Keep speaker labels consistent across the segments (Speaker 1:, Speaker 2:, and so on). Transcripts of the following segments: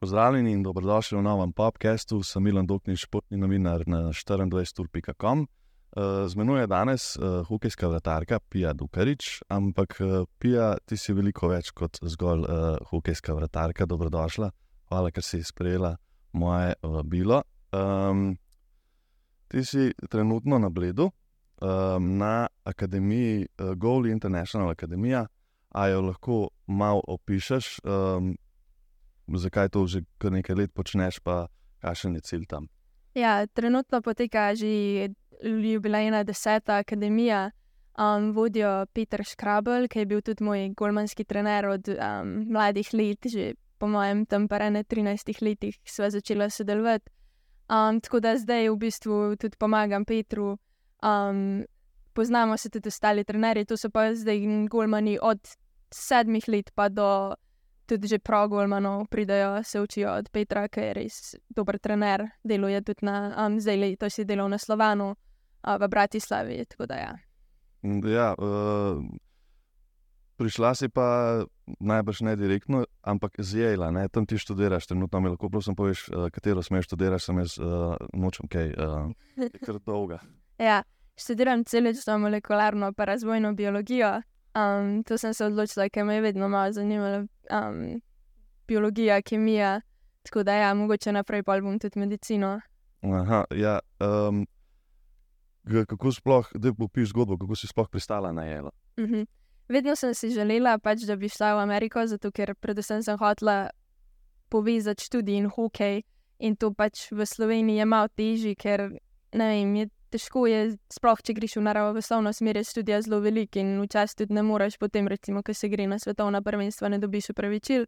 Speaker 1: Pozdravljeni in dobrodošli v novem podkastu. Sem Milan Dokni, športni novinar na 24.com. Z menoj je danes uh, hokejska vratarka Pija Dukarič, ampak uh, Pija, ti si veliko več kot zgolj hokejska vratarka. Dobrodošla, hvala, ker si sprejela moje vabilo. Um, ti si trenutno na Bledu, um, na akademiji uh, Gold International Academy. A jo lahko malo opišeš, um, zakaj to že kar nekaj let počneš, pa kakšen je cilj tam?
Speaker 2: Ja, trenutno poteka že jubilejna deseta akademija. Um, vodijo Peter Škrabel, ki je bil tudi moj golmanski trener od um, mladih let, že po mojem tam pa ne 13 letih sva začela sodelovati. Um, tako da zdaj v bistvu tudi pomagam Petru. Um, poznamo se tudi ostali trenerji, to so pa zdaj golmani od sedmih let pa do tudi že pro-golmanov pridajo, se učijo od Petra, ki je res dober trener, deluje tudi na um, zdaj, to si delal na Slovanu, uh, v Bratislavi. Ja.
Speaker 1: Ja, uh, prišla si pa najbrž ne direktno, ampak z Jela, ne? tam ti študiraš, trenutno mi lahko prosim poveš, uh, katero smeš študirati, sem jaz uh, nočem kaj, uh, je kar dolga.
Speaker 2: Ja, študiram celično molekularno pa razvojno biologijo. Um, to sem se odločila, ker me je vedno malo zanimala um, biologija, kemija. Tako da, ja, mogoče naprej pa bom tudi medicino.
Speaker 1: Aha, ja, um, kako sploh, da popiš zgodbo, kako si sploh pristala na jelo?
Speaker 2: Uh. -huh. Vedno sem si želela, pač, da bi šla v Ameriko, zato ker predvsem sem hotela povezati študij in hokej. In to pač v Sloveniji je malo težje, ker vem, je težko je, sploh če greš v naravoslovno smer, je študija zelo velika in včasih tudi ne moreš, potem, recimo, ko se gre na svetovna prvenstva, ne dobiš upravičil.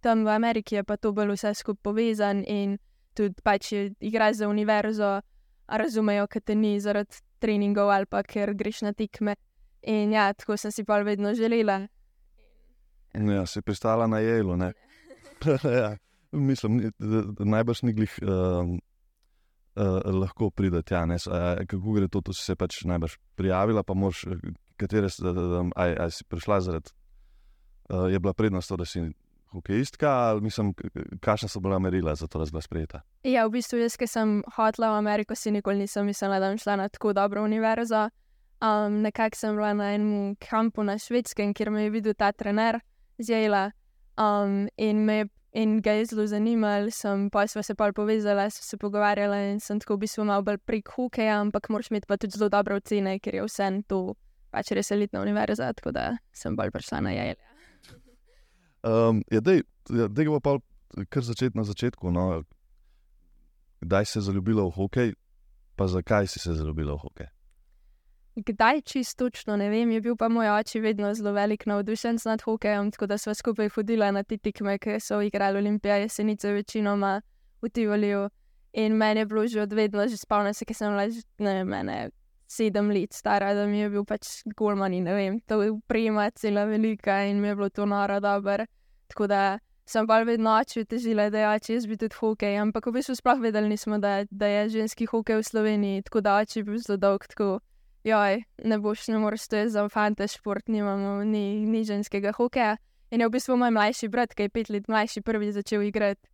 Speaker 2: Tam v Ameriki je pa to bolj vse skupaj povezan in tudi pač igraš za univerzo, razumejo, ker te ni zaradi treningov ali pa ker greš na tekme. In ja, tako sem si pa vedno želela.
Speaker 1: Ja, si pristala na jelu, ne? ja, mislim, najbrž ni glih. Um uh, lahko pride tja. Uh, kako gre to, to si se pač najbrž prijavila, pa moš, katere um, aj, aj si prišla zaradi. Uh, je bila prednost da si hokejistka, ali mislim, kakšna so bila merila za to, da si bila sprejeta?
Speaker 2: Ja, v bistvu jaz, ki sem hodila v Ameriko, si nikoli nisem mislila, da bom šla na tako dobro univerzo. Um, Nekako sem bila na enem kampu na švedskem, kjer me je videl ta trener z Jela um, in me je in ga je zelo zanimal, sem pa sva se pa povezala, sva se pogovarjala in sem tako v bistvu malo bolj prek hokeja, ampak moraš imeti pa tudi zelo dobre ocene, ker je vse to pač res elitna univerza, tako da sem bolj prišla na jajelja.
Speaker 1: Um, ja, dej, ja, dej ga pa kar začeti na začetku. No. Kdaj si se zaljubila v hokej, pa zakaj si se zaljubila v hokej?
Speaker 2: Kdaj čisto točno ne vem, je bil pa moj oče vedno zelo velik navdušen nad hokejem, tako da smo skupaj hodili na te tekme, ki so igrali Olimpije, jesenice, večinoma v Tivoliju. In meni je bilo že od vedno, že spomnim se, ker sem bila ne, mene, sedem let stara, da mi je bil pač golman in ne vem, to je uprema cela velika in mi je bilo to noro dobro. Tako da sem pa vedno oči težila, da je oče jaz bi tudi hokej, ampak v bistvu sploh vedeli nismo, da, da je ženski hokej v Sloveniji, tako da oče je bil zelo dolg. Tako, joj, ne boš, ne moreš, to je za fante šport, nimamo ni, ni ženskega hokeja. In je v bistvu moj mlajši brat, ki je pet let mlajši, prvi začel igrati.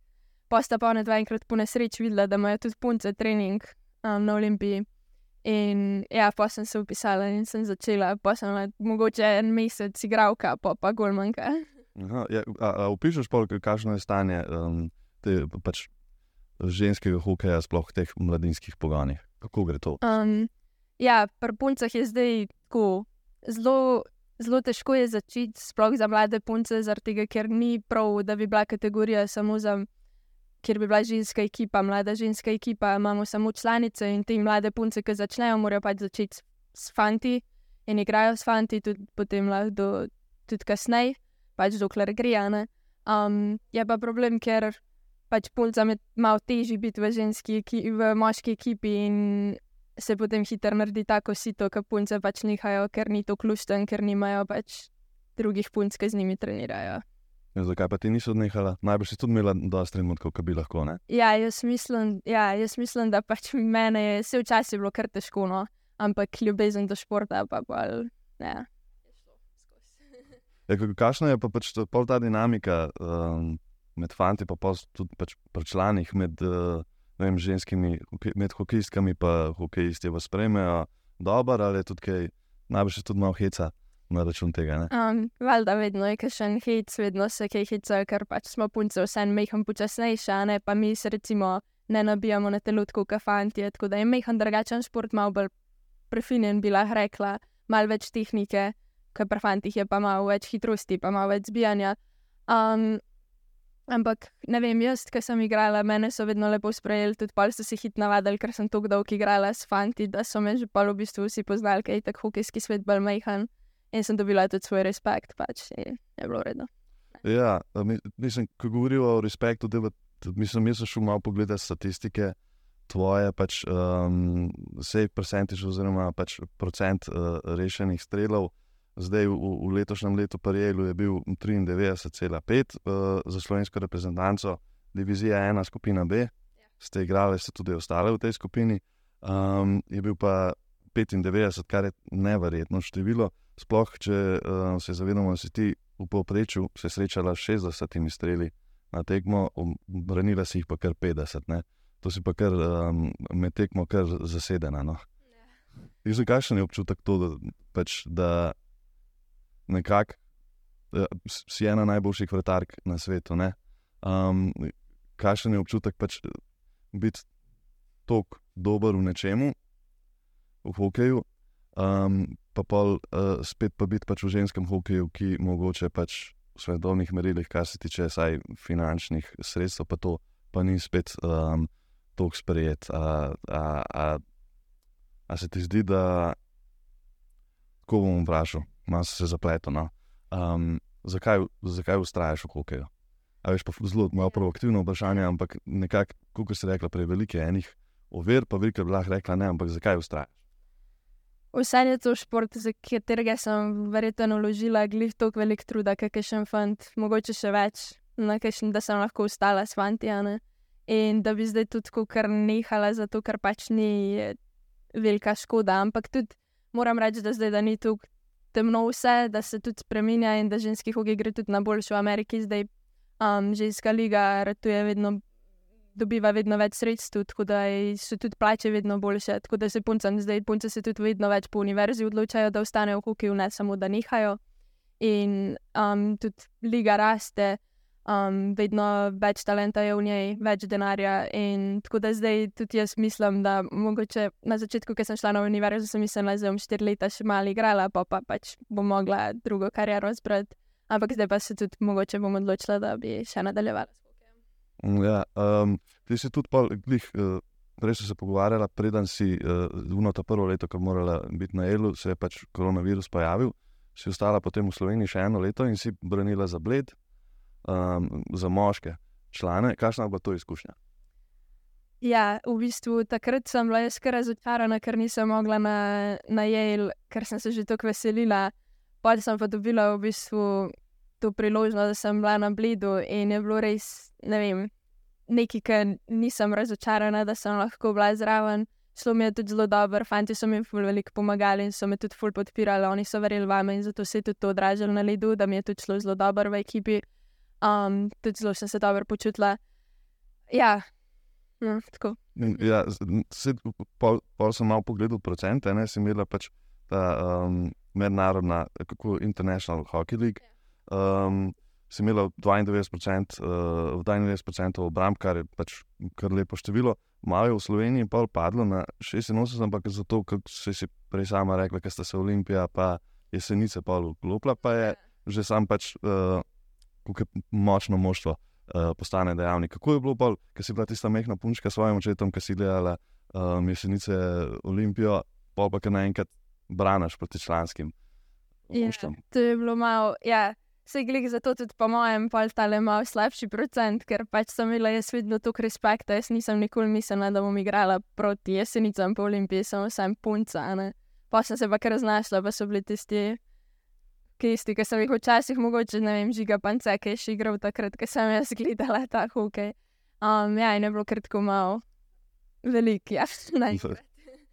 Speaker 2: Posta pa ne dva enkrat po nesreči videla, da imajo tudi punce trening um, na Olimpiji. In ja, pa sem se upisala in sem začela, pa sem bila mogoče en mesec igralka, pa pa golmanka.
Speaker 1: Ja, Opišuješ pa, kakšno je stanje um, te, pač, ženskega hokeja, sploh v teh mladinskih pogajanjih? Kako gre to?
Speaker 2: Um, Ja, pri puncah je zdaj tako zelo, zelo težko začeti, sploh za mlade punce, tega, ker ni prav, da bi bila kategorija samo za, kjer bi bila ženska ekipa, mlada ženska ekipa. Imamo samo članice in te mlade punce, ki začnejo, morajo pač začeti s fanti in igrajo s fanti, tudi potem lahko tudi kasneje, pač dokler grejo. Um, je pa problem, ker pač puncam je malo težje biti v, ženski, v moški ekipi in se potem hitro naredi tako sito, ki punce pač nehajo, ker ni to klušten, ker nimajo pač drugih punc, ki z njimi trenirajo.
Speaker 1: Ja, zakaj pa ti niso odnehala? Najbrž si tudi imela dosta trenutkov, ki bi lahko. Ne?
Speaker 2: Ja, jaz mislim, ja, jaz mislim, da pač mene je vse včasih bilo kar težko, no? ampak ljubezen do športa pa bolj. Ja.
Speaker 1: Ja, kakšna je pa pač ta, dinamika um, med fanti, pa pol tudi pač pri članih, med uh, ne vem, ženskimi, med hokejistkami in hokejisti, vas sprejmejo dobro ali je tudi kaj, najbrž tudi malo heca na račun tega. Ne?
Speaker 2: Um, valjda vedno je kakšen hit, vedno se kaj hica, ker pač smo punce vse meham počasnejše, a ne pa mi se recimo ne nabijamo na telutku, kafanti, tako da je mehan drugačen šport, malo bolj prefinjen, bi lahko rekla, malo več tehnike, ker pri fantih je pa malo več hitrosti, pa malo več zbijanja. Um, ampak ne vem, jaz, ki sem igrala, mene so vedno lepo sprejeli, tudi pol so se hit navadili, ker sem tako dolgo igrala s fanti, da so me že pol v bistvu vsi poznali, ker je tako hokejski svet bolj mehan. In sem dobila tudi svoj respekt, pač je, je bilo redno.
Speaker 1: Ja, mislim, ko govorijo o respektu, da mislim, jaz sem šel malo pogledati statistike. Tvoje pač um, save percentage, oziroma pač procent uh, rešenih strelov, zdaj v, v letošnjem letu Parijelu je bil 93,5 uh, za slovensko reprezentanco, divizija 1, skupina B, ste igrali, ste tudi ostale v tej skupini, um, je bil pa 95, kar je neverjetno število. Sploh, če uh, se zavedamo, da si ti v povprečju se srečala s 60 streli na tekmo, branila si jih pa kar 50. Ne? To si pa kar um, med tekmo kar zasedena. No? Ja. Kakšen je občutek to, da, pač, da nekako eh, si ena najboljših vratark na svetu? ne? Um, kakšen je občutek pač, eh, biti tako dober v nečemu, v hokeju, um, pa pol uh, spet pa biti pač v ženskem hokeju, ki mogoče pač v svetovnih merilih, kar se tiče saj finančnih sredstev, pa to pa ni spet um, tako sprejet. A, a, a, a se ti zdi, da tako bom vprašal, malo se zapleto. No? Um, zakaj, zakaj ustrajaš v hokeju? A veš, pa zelo malo provokativno vprašanje, ampak nekako, kot si rekla, prevelike enih ovir, pa veliko bi lahko rekla ne, ampak zakaj ustrajaš?
Speaker 2: Vse je to šport, za katerega sem verjetno vložila glih toliko velik truda, kot je še en fant, mogoče še več, na kakšen, da sem lahko ostala s fanti. In da bi zdaj tudi kar nehala, zato ker pač ni velika škoda. Ampak tudi moram reči, da zdaj da ni tu temno vse, da se tudi spremenja in da ženski hokej gre tudi na boljšo v Ameriki. Zdaj um, ženska liga ratuje vedno dobiva vedno več sredstev, tako da so tudi plače vedno boljše. Tako da se puncem zdaj, punce se tudi vedno več po univerzi odločajo, da ostanejo v hokeju, ne samo da nehajo. In um, tudi liga raste, um, vedno več talenta je v njej, več denarja. In tako da zdaj tudi jaz mislim, da mogoče na začetku, ko sem šla na univerzo, sem mislila, da bom štiri leta še malo igrala, pa, pa pač bom mogla drugo kariero zbrati. Ampak zdaj pa se tudi mogoče bom odločila, da bi še nadaljevala.
Speaker 1: Ja, um, ti si tudi pol, glih, uh, prej so se pogovarjala, preden si uh, uno ta prvo leto, ko morala biti na Elu, se je pač koronavirus pojavil. Si ostala potem v Sloveniji še eno leto in si branila za bled, um, za moške člane. Kakšna bila to izkušnja?
Speaker 2: Ja, v bistvu takrat sem bila jaz kar razočarana, ker nisem mogla na, na Yale, ker sem se že tako veselila. Pa sem pa dobila v bistvu to priložnost, da sem bila na Bledu in je bilo res, ne vem, nekaj, kar nisem razočarana, da sem lahko bila zraven. Šlo mi je tudi zelo dobro, fanti so mi veliko pomagali in so me tudi ful podpirali, oni so verjeli vame in zato se je tudi to odražalo na ledu, da mi je tudi šlo zelo dobro v ekipi. Um, tudi zelo sem se dobro počutila. Ja, no, tako.
Speaker 1: Ja, z- n- se, pol, pol sem malo pogledal procente, ne, si imela pač ta um, mednarodna, kako International Hockey League. Um, si imela 92%, uh, 92% obramb, kar je pač kar lepo število. Malo je v Sloveniji pol padlo na 86, ampak zato, kot si si prej sama rekla, ker sta se Olimpija pa jesenice pol vklopila, pa je že sam pač uh, kako močno moštvo uh, postane dejavnik. Kako je bilo bolj, ker si bila tista mehna punčka s svojim očetom, ki si gledala um, jesenice Olimpijo, pol pa kar naenkrat branaš proti članskim.
Speaker 2: Ja,
Speaker 1: moštvom.
Speaker 2: to je bilo malo, ja, se glih zato tudi po mojem pol tale malo slabši procent, ker pač sem imela jaz vedno toliko respekta, jaz nisem nikoli mislila, da bom igrala proti jesenicam po olimpiji, sem vsem punca, ne. Pa sem se pa kar znašla, pa so bili tisti, kisti, ki sem jih včasih mogoče, ne vem, žiga pance, ki je še igral takrat, ko sem jaz gledala ta hokej. Um, ja, in je bilo kar tako malo velik, ja.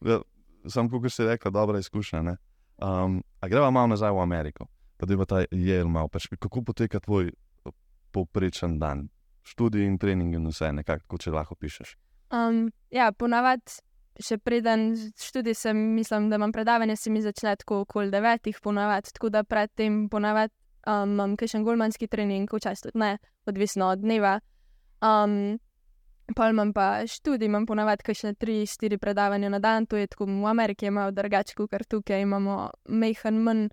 Speaker 1: Ja, Sam, kot si rekla, dobra izkušnja. ne. Um, a greva malo nazaj v Ameriko. pa da je ta jel malo. Pač, kako poteka tvoj povprečen dan, študij in trening in vse, nekako, če lahko pišeš.
Speaker 2: Um, ja, ponavadi, še preden študij, sem, mislim, da imam predavanje, se mi začne tako okoli devetih, ponavadi, tako da predtem ponavadi um, imam še en golmanski trening, včasih tudi ne, odvisno od dneva. Um, Pa imam pa študij, imam ponavadi še 3-4 predavanja na dan, to je tako v Ameriki, je malo drugače, kot tukaj imamo mehen manj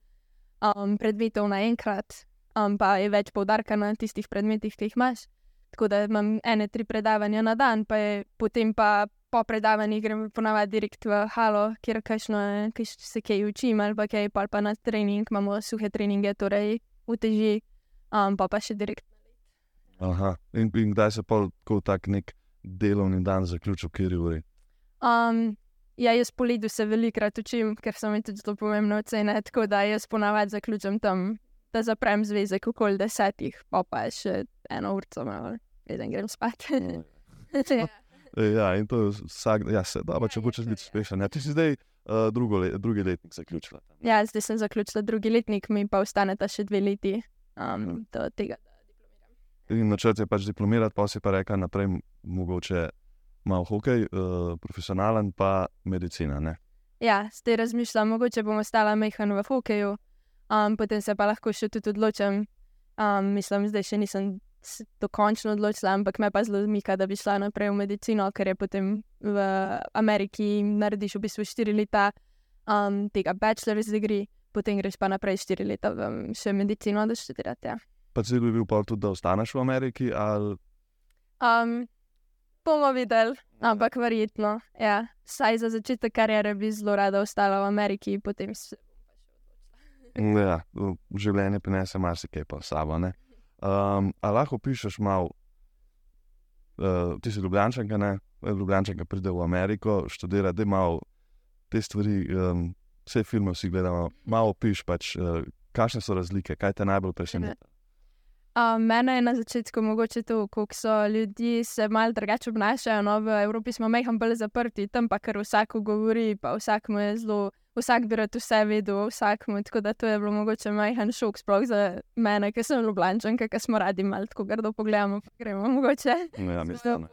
Speaker 2: um, predmetov naenkrat, um, pa je več poudarka na tistih predmetih, ki jih imaš. Tako da imam ene, tri predavanja na dan, pa je, potem pa po predavanjih grem ponavadi direkt v halo, kjer kašno, kaj se kaj učim, ali pa kaj, pa, pa na trening, imamo suhe treninge, torej uteži, um, pa pa še direkt.
Speaker 1: Aha, in, in kdaj se pa tako tak nek delovni dan zaključil, kjer je uri?
Speaker 2: Um, ja, jaz po ledu se velikrat učim, ker so mi tudi zelo pomembne ocene, tako da jaz ponavadi zaključim tam, da zaprem zvezek okoli desetih, pa pa še eno urco, malo, preden grem spat. ja.
Speaker 1: Ja, in to je vsak, ja, se da, če hočeš biti uspešen. Ja, ti si zdaj uh, drugo, le, drugi letnik zaključila.
Speaker 2: ja, zdaj sem zaključila drugi letnik, mi pa ostaneta še dve leti um, do tega.
Speaker 1: In načrt je pač diplomirati, pa si pa rekel naprej, mogoče malo hokej, uh, profesionalen, pa medicina. Ne?
Speaker 2: Ja, zdaj razmišljam, mogoče bom ostala mehan v hokeju, um, potem se pa lahko še tudi odločim. Um, mislim, zdaj še nisem dokončno odločila, ampak me pa zelo zmika, da bi šla naprej v medicino, ker je potem v Ameriki narediš v bistvu štiri leta um, tega bachelor's degree, potem greš pa naprej štiri leta v še medicino, da študirate. Ja.
Speaker 1: Pa cilj bi bil pa tudi, da ostaneš v Ameriki. Ali...
Speaker 2: Um, bomo videli, ampak verjetno. Ja. Saj za začetek kariere bi zelo rada ostala v Ameriki, potem se
Speaker 1: Ja, življenje prinese marsikaj pa sabo. ne. Um, a lahko pišeš malo, uh, ti si Ljubljančanka, ne? Ljubljančanka pride v Ameriko, študira, da malo te stvari, um, vse filme si gledamo, malo piš, pač, uh, kakšne so razlike, kaj te najbolj preseneča.
Speaker 2: Um, mene je na začetku mogoče to, kako so ljudje se malo drugače obnašajo. No, v Evropi smo mehko bolj zaprti, tam pa kar vsak govori, pa vsak mu je zelo, vsak bi rad vse vedel, vsak mu. Tako da to je bilo mogoče majhen šok, sploh za mene, ki sem ljubljančanka, ki smo radi malo tako grdo pogledamo, pa gremo mogoče.
Speaker 1: Ja, mislim,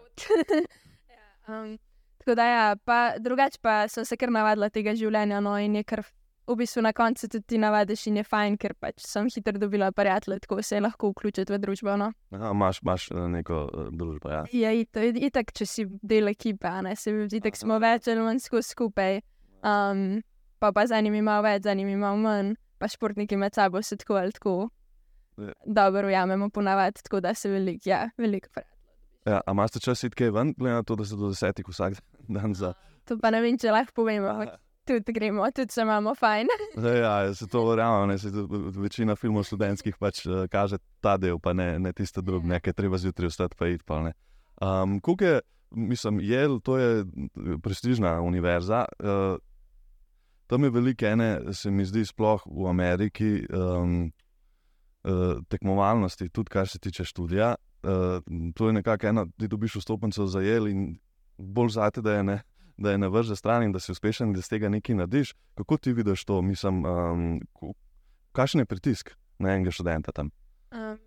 Speaker 2: ja, um, tako da ja, pa drugače pa sem se kar navadila tega življenja, no in je kar. V bistvu na koncu tudi ti navadiš in je fajn, ker pač sem hitro dobila prijatelje, tako se lahko vključiti v družbo. No.
Speaker 1: Aha, imaš, imaš eh, neko uh, družbo. Ja.
Speaker 2: Ja, je itak, če si del ekipe, ne se vidi, da smo več ali manj skupaj. Um, pa pa z enimi malo več, z enimi malo manj, pa športniki med sabo se tako ali tako
Speaker 1: Ja.
Speaker 2: dobro ujamemo ponavadi, tako da se veliko, ja, veliko prijateljev.
Speaker 1: Ja, a imaš čas iti kaj ven, glede na to, da se do desetih vsak dan za.
Speaker 2: To pa ne vem, če lahko ampak tudi gremo, tudi se imamo fajn.
Speaker 1: Ja, se to verjamem, ne, se tudi večina filmov študentskih pač uh, kaže ta del, pa ne, ne tiste druge, nekaj treba zjutraj vstati pa iti. Pa, ne. um, Kuk je, mislim, Yale, to je eh, prestižna univerza. Uh, tam je veliko ene, se mi zdi, sploh v Ameriki, um, uh, tekmovalnosti, tudi kar se tiče študija. Uh, to je nekako ena, ti dobiš vstopnico za Yale in bolj zate, da je ne da je na vrže stran in da si uspešen, da z tega nekaj narediš. Kako ti vidiš to, mislim, um, kakšen je pritisk na enega študenta tam?
Speaker 2: Um,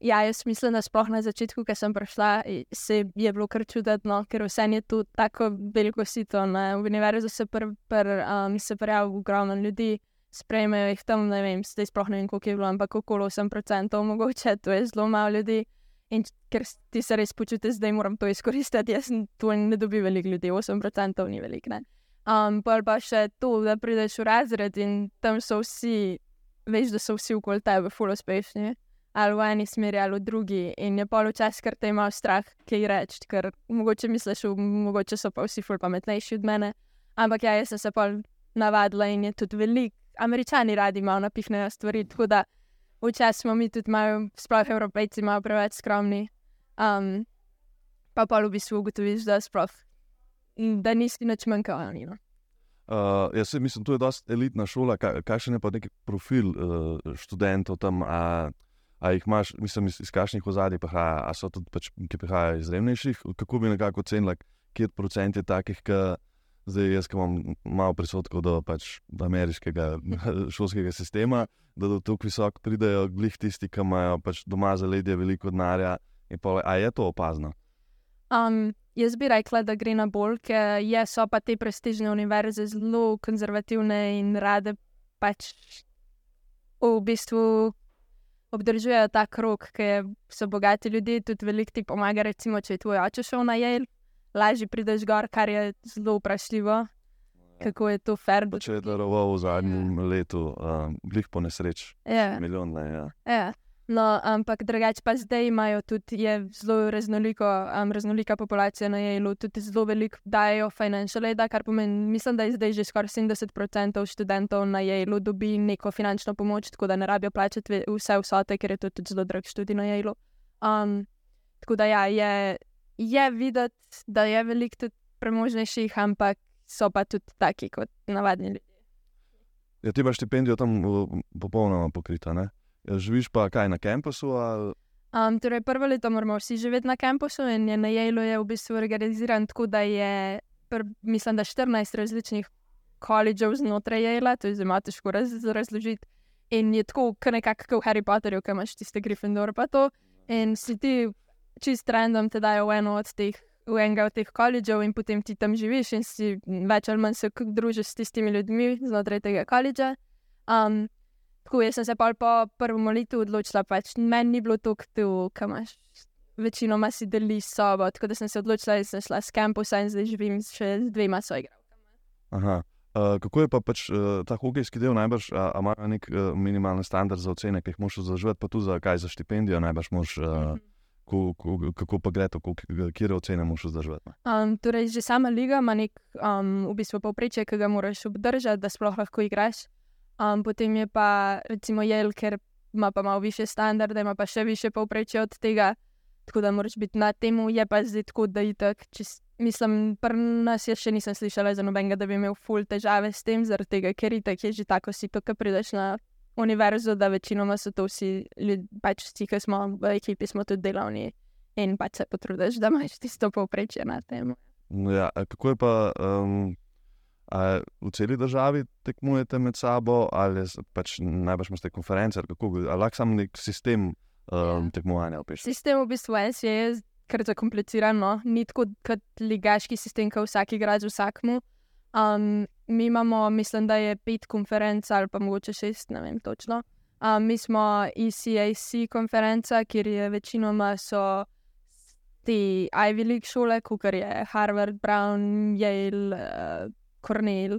Speaker 2: ja, jaz mislim, da sploh na začetku, ko sem prišla, se je bilo kar čudno, ker vse je tu tako veliko sito. Ne? V univerzi se, pr, pr, um, ogromno ljudi, sprejmejo jih tam, ne vem, zdaj sploh ne vem, koliko je bilo, ampak okoli 8%, mogoče to je zelo malo ljudi. In ker ti se res počutiš, da moram to izkoristiti, jaz in ne dobi veliko ljudi, 8% ni veliko. Um, pol pa še to, da prideš v razred in tam so vsi, veš, da so vsi okoli tebe, ful uspešni ali v eni smeri ali v drugi. In je pol včasih, ker te imaš strah, kaj reči, ker mogoče misliš, mogoče so pa vsi ful pametnejši od mene. Ampak ja, jaz sem se pol navadila in je tudi veliko. Američani radi malo napihnejo stvari, tako da včasih smo mi tudi malo, sploh evropejci, malo preveč skromni. Um, pa pa v bistvu ugotoviš, da sploh, da nisi nič manj kot oni. No.
Speaker 1: Uh, jaz mislim, to je dosta elitna šola, kaj, kakšen je pa neki profil uh, študentov tam. A, a jih imaš, mislim, iz, iz kakšnih ozadij prihaja, a so tudi, pač, ki prihajajo iz revnejših, kako bi nekako ocenila, kje procent je takih, ki Zdaj, jaz ki imam malo predsodkov do, pač, do ameriškega šolskega sistema, da do tukaj visoko pridejo glih tisti, ki imajo pač doma za ledje veliko denarja. A je to opazno?
Speaker 2: Um, jaz bi rekla, da gre na bolj, ker je, so pa te prestižne univerze zelo konzervativne in rade pač v bistvu obdržujejo ta krok, ker so bogati ljudje, tudi veliko ti pomaga. Recimo, če je tvoj oče šel na jel, lažje prideš gor, kar je zelo vprašljivo. Kako je to fair?
Speaker 1: Če je daroval v zadnjem yeah. letu, um, glih po nesreč.
Speaker 2: Yeah.
Speaker 1: Milijon, ne. Ja.
Speaker 2: Yeah. No, ampak drugače pa zdaj imajo tudi zelo raznoliko, um, raznolika populacija na JEL-u, tudi zelo veliko dajo financial aid, kar pomeni, mislim, da je zdaj že skoraj 70% študentov na JEL-u dobi neko finančno pomoč, tako da ne rabijo plačati vse vsote, ker je to tudi zelo drag študij na JEL-u. Um, tako da ja, je, je videti, da je veliko tudi premožnejših, ampak so pa tudi taki kot navadni ljudje.
Speaker 1: Ja, ti imaš štipendijo tam popolnoma pokrita, ne? Ja, živiš pa kaj na kampusu? Ali...
Speaker 2: Um, torej, prvo leto moramo vsi živeti na kampusu in je na Jailu je v bistvu organiziran tako, da je, pr, mislim, da 14 različnih koledžev znotraj Jaila, to je zelo težko raz, razložiti. In je tako, kot nekako v Harry Potterju, ki imaš tiste Gryffindor pa to. In si ti čist random te dajo v eno od teh. V enega od teh koledžev, in potem ti tam živiš, in si več ali manj se družiš s tistimi ljudmi znotraj tega koledža. Um, Tako jaz sem se pa po prvem letu odločila, pač meni ni bilo tako tu, kam imaš. Večinoma si deli sobo, tako da sem se odločila, da sem šla s kampusa in zdaj živim še z dvema soigralkama.
Speaker 1: Aha. Uh, kako je pa pač, uh, ta hokejski del najbrž, ima nek uh, minimalni standard za ocene, ki jih moš zaživeti, pa tudi za kaj za štipendijo najbrž moš. Uh, -hmm. Ko, ko, kako pa gre to, kje ocene moš zdržati?
Speaker 2: Um, torej, že sama liga ima nek um, v bistvu povprečje, ki ga moraš obdržati, da sploh lahko igraš. Um, potem je pa recimo Jel, ker ima pa malo više standarde, ima pa še više povprečje od tega, tako da moraš biti na tem, je pa zdaj tako, da je tako. Mislim, pri nas je še nisem slišala za nobenega, da bi imel ful težave s tem, zaradi tega, ker je tako, je že tako si to, kar prideš na univerzo, da večinoma so to vsi ljudje, pač vsi, ki smo v ekipi, smo tudi delavni in pač se potrudiš, da imaš tisto povprečje na tem.
Speaker 1: Ja, kako je pa. Um... V celi državi tekmujete med sabo, ali pač najbrž imate konference, ali kako ali lahko samo nek sistem um, tekmovanja opišete?
Speaker 2: Sistem v bistvu je kar zakompliciran, no? ni tako kot ligaški sistem, ki vsak igra z vsakmu. Um, mi imamo, mislim, da je pet konferenc ali pa mogoče šest, ne vem točno. Um, mi smo ECAC konferenca, kjer je večinoma so te Ivy League šole, kot je Harvard, Brown, Yale. Uh, Cornell,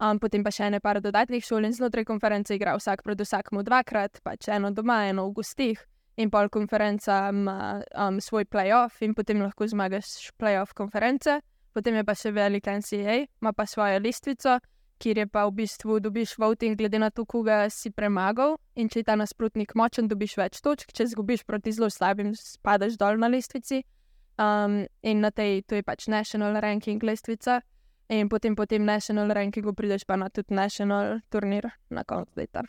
Speaker 2: um, potem pa še ene par dodatnih šol in znotraj konference igra vsak pred vsakmu dvakrat, pač eno doma, eno v gostih. In pol konferenca ima um, svoj playoff, in potem lahko zmagaš playoff konference. Potem je pa še velik NCA, ima pa svojo listvico, kjer je pa v bistvu dobiš voting, glede na to, koga si premagal. In če je ta nasprotnik močen, dobiš več točk, če zgubiš proti zelo slabim, spadaš dol na listvici. Um, in na tej, to je pač national ranking listvica. In potem po tem national rankingu prideš pa na tudi national turnir na koncu leta.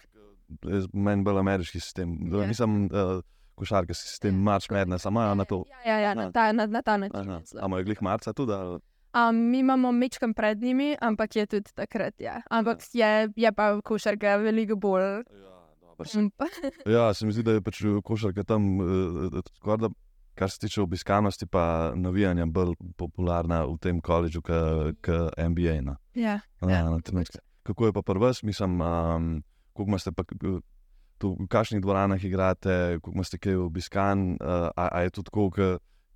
Speaker 1: Meni bolj ameriški sistem, yeah. Ja. nisem uh, košarkarski sistem, marš medne, samo ja, na to.
Speaker 2: Ja, ja, ja na, ta, na, na ta način.
Speaker 1: Ampak je glih marca tudi?
Speaker 2: Um, mi imamo mečkam pred njimi, ampak je tudi takrat. Ja. Ampak ja. je, je pa košarka veliko bolj.
Speaker 1: Ja, ja, se mi zdi, da je pač košarka tam uh, skoraj kar se tiče obiskanosti, pa navijanja, bolj popularna v tem koledžu, kot NBA. No.
Speaker 2: Ja, ja, ja,
Speaker 1: Kako je pa pri vas, mislim, um, kako ste pa tu, v kakšnih dvoranah igrate, kako ste kaj obiskan, uh, a, a je to tako,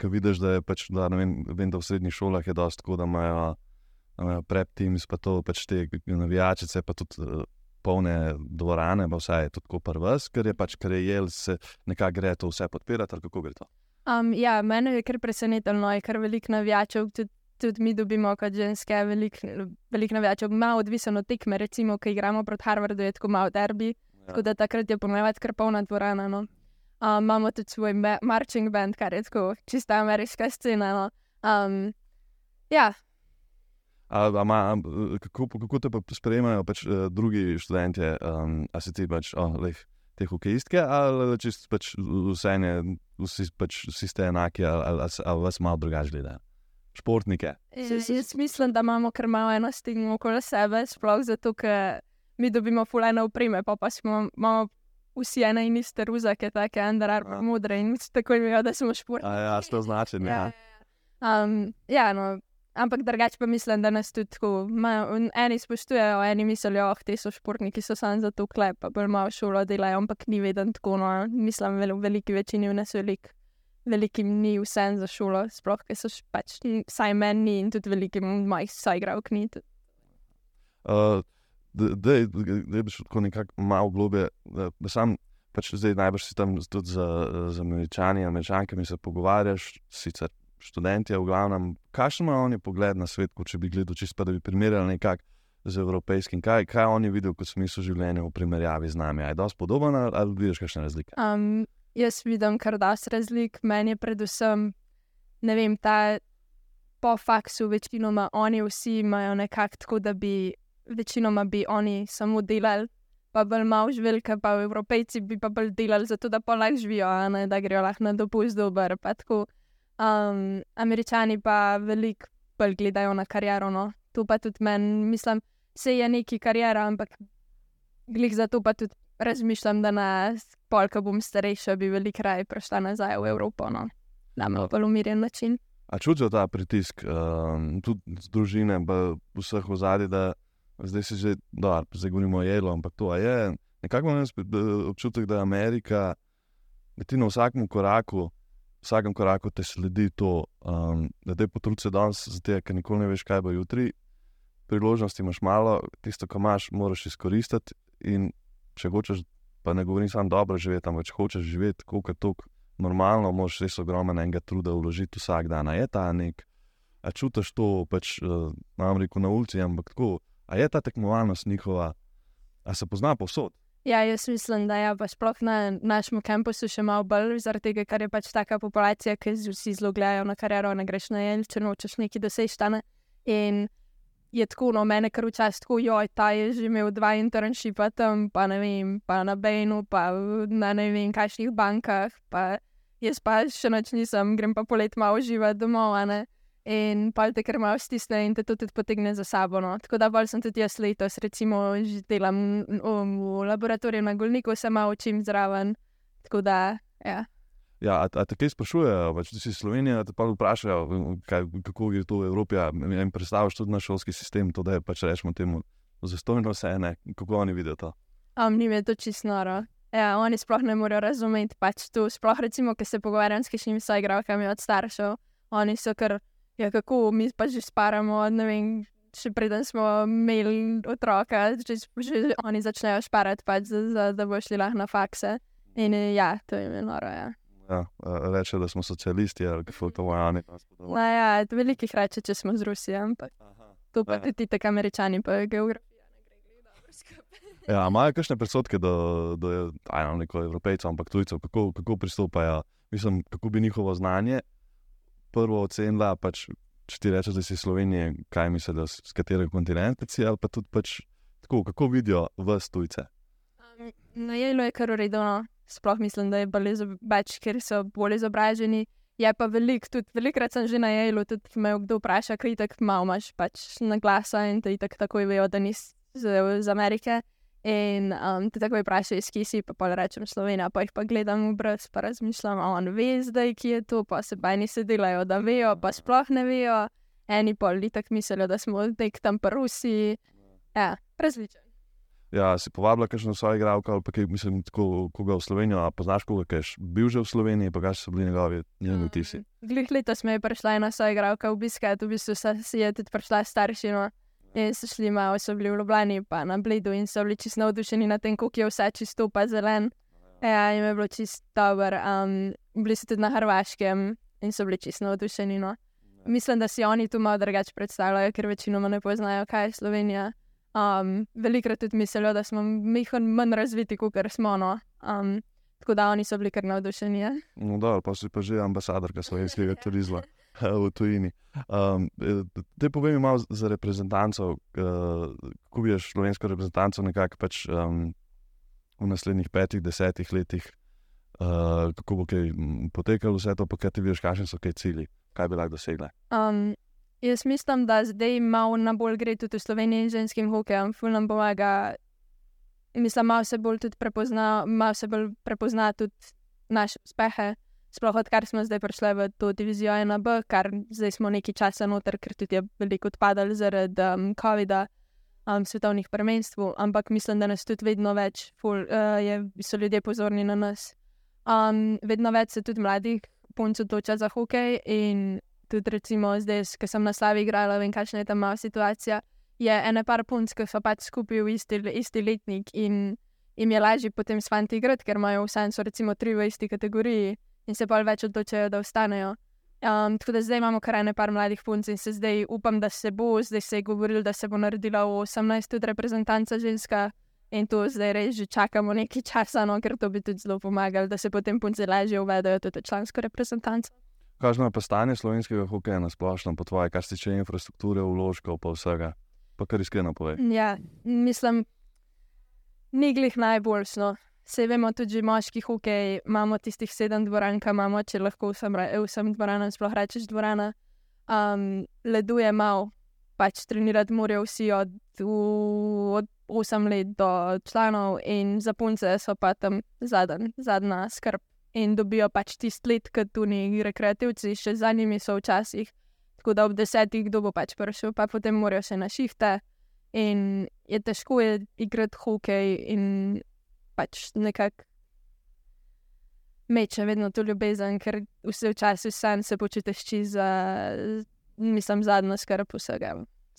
Speaker 1: ki vidiš, da je pač, da, vem, vem, da v srednjih šolah je dosto tako, da imajo prep teams, pa to pač te navijačice, pa tudi. Uh, Polne dvorane, pa vse je tako prvo, ker je pač, ker je jel, se nekako gre to vse podpirati, ali kako gre to.
Speaker 2: Um, ja, mene je kar presenetilo, je kar veliko navijačev, tudi, tudi mi dobimo kot ženske, veliko velik navijačev, malo odvisno od tekme, recimo, ki igramo proti Harvardu, je tako malo derbi, ja. tako da takrat je ponovadi kar polna dvorana. No. Um, imamo tudi svoj marching band, kar je tako čista ameriška scena. No. Um, ja.
Speaker 1: A, a ma, kako, kako te pa sprejemajo pač, uh, drugi študenti, um, a se ti pač, oh, leh, te hokejistke, ali čisto pač vse ene, vsi, pač, vsi ste enaki, ali, ali, ali vas malo drugače gledajo? športnike.
Speaker 2: Ja, jaz mislim, da imamo kar malo eno stigmo okoli sebe, sploh zato, ker mi dobimo fulajne opreme, pa pa smo, imamo vsi ene in ruzake, tako Andar, pa
Speaker 1: Ja.
Speaker 2: modre in tako imajo, da smo športniki.
Speaker 1: A ja, sto značen. Ja.
Speaker 2: Ja, ja. Um, ja, no, ampak drugače pa mislim, da nas tudi tako, ma, eni spoštujejo, eni mislijo, da te so športniki, so samo za to klep, pa bolj malo šolo delajo, ampak ni vedno tako. No. Mislim, vel, v veliki večini v nas velik, velikim ni vse za šolo, sploh, ker so pač, vsaj meni ni in tudi velikim mojih soigravk ni. tudi.
Speaker 1: Uh, da je tako nekako malo globje, da, da sam, pač zdaj najbrž si tam tudi z, z američani, američankami se pogovarjaš, sicer študenti, v glavnem, kakšen ima oni pogled na svet, če bi gledal čisto, da bi primerjali nekako z evropejskim, kaj, kaj oni vidijo kot smisel življenja v primerjavi z nami. Je dosti podoben ali vidiš kakšne razlike?
Speaker 2: Um, jaz vidim kar dosti razlik, meni je predvsem, ne vem, ta po faksu, večinoma oni vsi imajo nekako tako, da bi večinoma bi oni samo delali, pa bolj malo živeli, pa Evropejci bi pa bolj delali, zato da pa lahko živijo, a ne da grejo lahko na dopust dober. pa tako. Um, Američani pa veliko bolj gledajo na kariero, no. to pa tudi meni, mislim, se je neki karijera, ampak glih zato pa tudi razmišljam, da na pol, ko bom starejša, bi veliko raje prišla nazaj v Evropo, no. na malo bolj umirjen način.
Speaker 1: A čutijo ta pritisk, um, tudi z družine, pa vseh v zadnji, da zdaj se že, da zdaj govorimo o jelu, ampak to je. Nekako imam eh, občutek, da je Amerika, da ti na vsakem koraku, vsakem koraku te sledi to, um, da te potrudi se danes, zato ker nikoli ne veš, kaj bo jutri. Priložnosti imaš malo, tisto, kar imaš, moraš izkoristiti. In če hočeš, pa ne govorim samo dobro živeti, ampak če hočeš živeti, kot je to normalno, moraš res ogromnega truda vložiti vsak dan. Je ta nek, a čutiš to, pač, uh, nam reko na ulici, ampak tako, a je ta tekmovalnost njihova, a se pozna povsod.
Speaker 2: Ja, jaz mislim, da je pa sploh na našem kampusu še malo bolj, zaradi tega, ker je pač taka populacija, ki vsi zelo gledajo na kariero, ne greš na jel, če nočeš neki doseči tane. In je tako, no, mene kar včasih tako, joj, ta je že imel dva internshipa tam, pa ne vem, pa na Bejnu, pa na ne vem, kakšnih bankah, pa jaz pa še noč nisem, grem pa polet malo živeti domov, a ne. In pa te kar malo stisne in te to tudi potegne za sabo. No. Tako da bolj sem tudi jaz letos, recimo, že delam v, laboratoriju na Golniku, se malo učim zraven. Tako da, ja.
Speaker 1: Ja, a, a te kaj sprašujejo, pač, da si Slovenija, te pa vprašajo, kaj, kako je to v Evropi. a Jim predstavljaš tudi naš šolski sistem, to da je pač rečemo temu zastojno vse ene, kako oni vidijo to.
Speaker 2: Um, njim je to čisto noro. Ja, oni sploh ne morejo razumeti pač to. Sploh recimo, ker se pogovarjam s kakšnimi soigralkami od staršev, oni so kar, ja, kako mi pa že sparamo, od, ne vem, še preden smo imeli otroka, že, že oni začnejo šparati, pač, za, za, da bo šli lahko na fakse. In eh, ja, to je noro. Ja.
Speaker 1: Ja, reče, da smo socialisti ali kako to vojani.
Speaker 2: No, ja, velikih reče, če smo z Rusijo, ampak to pa
Speaker 1: Ja.
Speaker 2: tudi tako američani, pa geografija ne gre dobro skupaj.
Speaker 1: Ja, imajo kakšne predsodke do, do ajno, neko evropejcev, ampak tujcev, kako, kako pristopajo, mislim, kako bi njihovo znanje prvo ocenila, pač, če ti rečeš, da si iz Slovenije, kaj misliš, da s katerega kontinenta si, ali pa tudi pač, tako, kako vidijo vas tujce.
Speaker 2: Um, Na jelu je kar uredno, sploh mislim, da je bolj več, ker so bolj izobraženi. Je pa veliko, tudi velikrat sem že na jelu, tudi me kdo vpraša, kaj tako malo imaš pač na glasa in ti tako vejo, da nisi z, z Amerike. In um, te takoj vprašajo, iz kje si, pa pol rečem Slovenija, pa jih pa gledam v brez, pa razmišljam, a on ve zdaj, kje je to, pa se bajni se delajo, da vejo, pa sploh ne vejo. Eni pol tako mislijo, da smo nek tam pa Rusi. Ja, različen.
Speaker 1: Ja, si povabila kakšno svojo igralko ali pa kaj, mislim, tako, koga v Slovenijo, a poznaš koga, ki je bil že v Sloveniji, pa kaj so bili njegovi, njegovi vtisi.
Speaker 2: Glih letos me je prišla ena soigralka obiskat, v bistvu si je tudi prišla s staršino. In so šli malo, so bili v Ljubljani, pa na Bledu in so bili čisto navdušeni nad tem, kako je vse čisto pa zelen. Ja, jim je bilo čisto dobro. Um, bili so tudi na Hrvaškem in so bili čisto navdušeni. No. Mislim, da si oni tu malo drugače predstavljajo, ker večinoma ne poznajo, kaj je Slovenija. Um, velikrat tudi mislijo, da smo mi manj razviti, kot smo. No. Um, tako da oni so bili kar navdušeni. Ja.
Speaker 1: No, dobro, pa si pa že ambasadorka slovenskega turizma v tujini. Um, te povem malo za reprezentanco, uh, kako vidiš slovensko reprezentanco nekako pač, um, v naslednjih petih, desetih letih, uh, kako bo kaj potekalo vse to, pa kaj ti vidiš, kakšni so kaj cilji. kaj bi lahko dosegla?
Speaker 2: Um, jaz mislim, da zdaj malo na bolj gre tudi v Sloveniji ženskim hokejem, ful nam pomaga. Mislim, malo se bolj tudi prepozna, malo se bolj prepozna tudi naše uspehe. Sploh odkar smo zdaj prišli v to divizijo 1B, kar zdaj smo nekaj časa noter, ker tudi je veliko odpadalo zaradi um, COVID-a, um, svetovnih prvenstv, ampak mislim, da nas tudi vedno več, ful, uh, je, so ljudje pozorni na nas. Um, vedno več se tudi mladih punc odloča za hokej in tudi recimo zdaj, ki sem na slavi igrala, vem, kakšna je tam situacija. Je ena par punc, ki so pač skupaj v isti, isti letnik in jim je lažje potem s fanti igrati, ker imajo vse en so recimo tri v isti kategoriji in se bolj več odločajo, da ostanejo. Um, tako da zdaj imamo kar ene par mladih punc in se zdaj upam, da se bo, zdaj se je govorilo, da se bo naredila v 18 tudi reprezentanca ženska. In to zdaj res že čakamo nekaj časa, no, ker to bi tudi zelo pomagalo, da se potem punce lažje uvedejo tudi člansko reprezentanco.
Speaker 1: Kakšno je pa stanje slovenskega hokeja na splošno, po tvoje, kar se tiče infrastrukture, vložkov, pa vsega? Pa kar iskreno povej.
Speaker 2: Ja, mislim, ni glih najboljšno. Vse vemo, tudi moški hokej, imamo tistih sedem dvoran, ki imamo, če lahko vsem, vsem dvoranam sploh rečeš dvorana. Um, leduje malo, pač trenirati morajo vsi od, od 8 let do članov, in za punce so pa tam zadnja, zadnja skrb. In dobijo pač tisti let, ki tu ni rekreativci, še za njimi so včasih. Tako da ob desetih, kdo bo pač prišel, pa potem morajo še na šihte. In je težko je igrati hokej in pač nekako meče vedno to ljubezen, ker vse včasih sam se počutiš čez, mislim, zadnjo skrb vsega.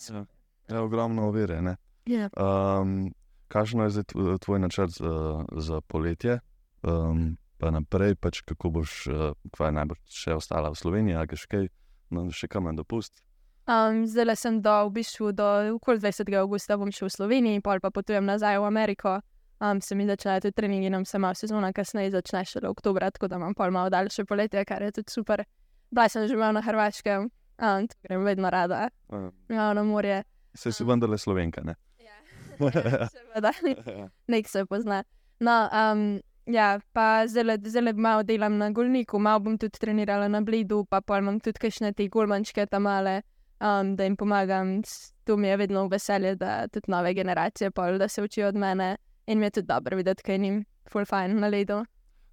Speaker 1: Ja, je ogromno ovire.
Speaker 2: Ja.
Speaker 1: Um, Kakšno je zdaj tv- tvoj načrt za, za poletje, um, pa naprej, pač kako boš, uh, kva je najbolj še ostala v Sloveniji, ali kaj, no, še kam na dopust?
Speaker 2: Um, zdaj sem do, v bistvu do okoli 20. augusta bom šel v Slovenijo, pol pa potujem nazaj v Ameriko. Um, se mi začnejo tudi treningi, nam se malo sezona kasneje začne šele oktober, tako da imam pol malo daljše poletje, kar je tudi super. Bila sem že na Hrvaškem, um, tu grem vedno rada,
Speaker 1: Uh,
Speaker 2: ja, na morje.
Speaker 1: se si vendarle slovenka, ne?
Speaker 2: Seveda, nek se pozna. No, um, ja, pa zelo, malo delam na golniku, malo bom tudi trenirala na blidu, pa pol imam tudi kakšne te golmančke tam male, um, da jim pomagam. To mi je vedno veselje, da tudi nove generacije pol, da se učijo od mene in mi je tudi dobro videti, kaj jim full fine na ledu.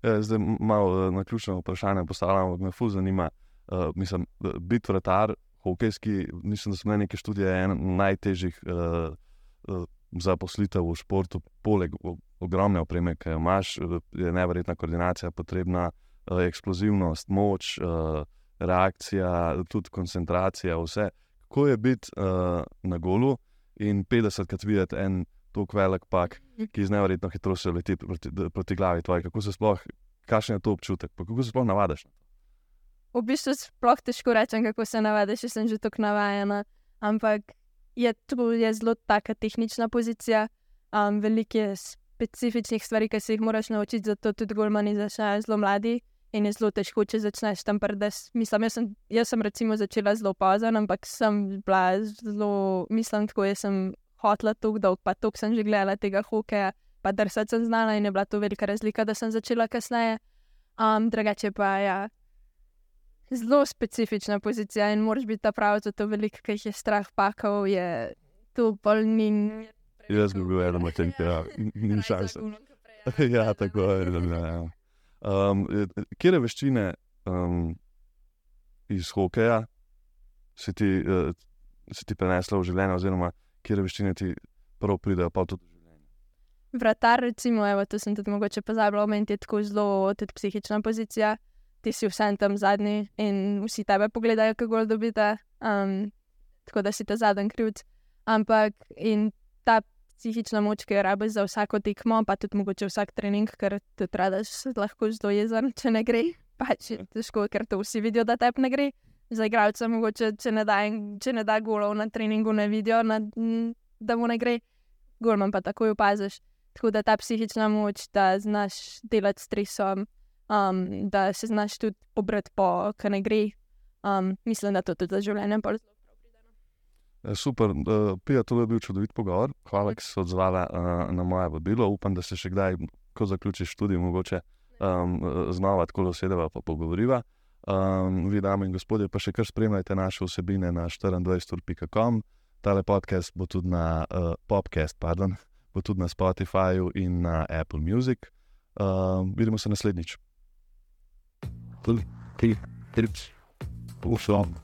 Speaker 1: Ja, zdaj malo eh, na ključno vprašanje postavljam, ampak me fu zanima. Uh, mislim, biti vratar, hokejski, mislim, da so neke študije ena najtežjih uh, uh, zaposlitev v športu, poleg ogromne opreme, ki jo imaš, eh, je neverjetna koordinacija potrebna, uh, eksplozivnost, moč, uh, reakcija, tudi koncentracija, vse. Kako je biti na golu in 50krat videti en tako velik pak, ki z neverjetno hitrostjo leti proti, proti glavi tvoji, kako se sploh, kakšen je to občutek, pa kako se sploh navadiš.
Speaker 2: V bistvu sploh težko rečem, kako se navadiš, če sem že tako navajena. Ampak je to je zelo taka tehnična pozicija, um, veliko je specifičnih stvari, ki se jih moraš naučiti, zato tudi golmani začnejo zelo mladi. In je zelo težko, če začneš tam prdes. Mislim, jaz sem, jaz sem recimo začela zelo pozno, ampak sem bila zelo, mislim, tako jaz sem hotla tako dolgo, pa tako sem že gledala tega hokeja, pa drsati sem znala in je bila to velika razlika, da sem začela kasneje. Um, drugače pa ja, zelo specifična pozicija in moraš biti ta prav, zato veliko, ki jih je strah pakal, je to polni.
Speaker 1: Jaz bi bil eden od teh, ja, ni šanse. ja, tako je. Ja. Um, Kje veščine um, iz hokeja si ti, uh, si ti prenesla v življenje, oziroma kje veščine ti prav pridejo pa tudi?
Speaker 2: Vratar, recimo, evo, to sem tudi mogoče pozabila, omeniti je tako zelo tudi psihična pozicija. Ti si vsem tam zadnji in vsi tebe pogledajo, kako dobite, um, tako da si ta zadnji krivc. Ampak in ta psihična moč, ki jo rabiš za vsako tekmo, pa tudi mogoče vsak trening, ker tudi radaš lahko zelo jezen, če ne gre. Pač je težko, ker to vsi vidijo, da tebi ne gre. Za igralca mogoče, če ne da, če ne da golov na treningu, ne vidijo, na, da mu ne gre. Golman pa takoj opaziš. Tako da ta psihična moč, da znaš delati s stresom, um, da se znaš tudi obrati po, kar ne gre. Um, mislim, da to tudi za življenje zelo prav pride. no.
Speaker 1: Eh, Super, uh, Pija, to je bil čudovit pogovor. Hvala, da si se odzvala uh, na moje vabilo. Upam, da se še kdaj, ko zaključiš študij, mogoče um, znova tako usedeva in pogovoriva. Um, vi, dame in gospodje, pa še kar spremljajte naše vsebine na 24.com. Tale podcast bo tudi na uh, podcast, pardon, bo tudi na Spotifyju in na Apple Music. Uh, vidimo se naslednjič.
Speaker 3: Tudi, ti, tri, pulsom.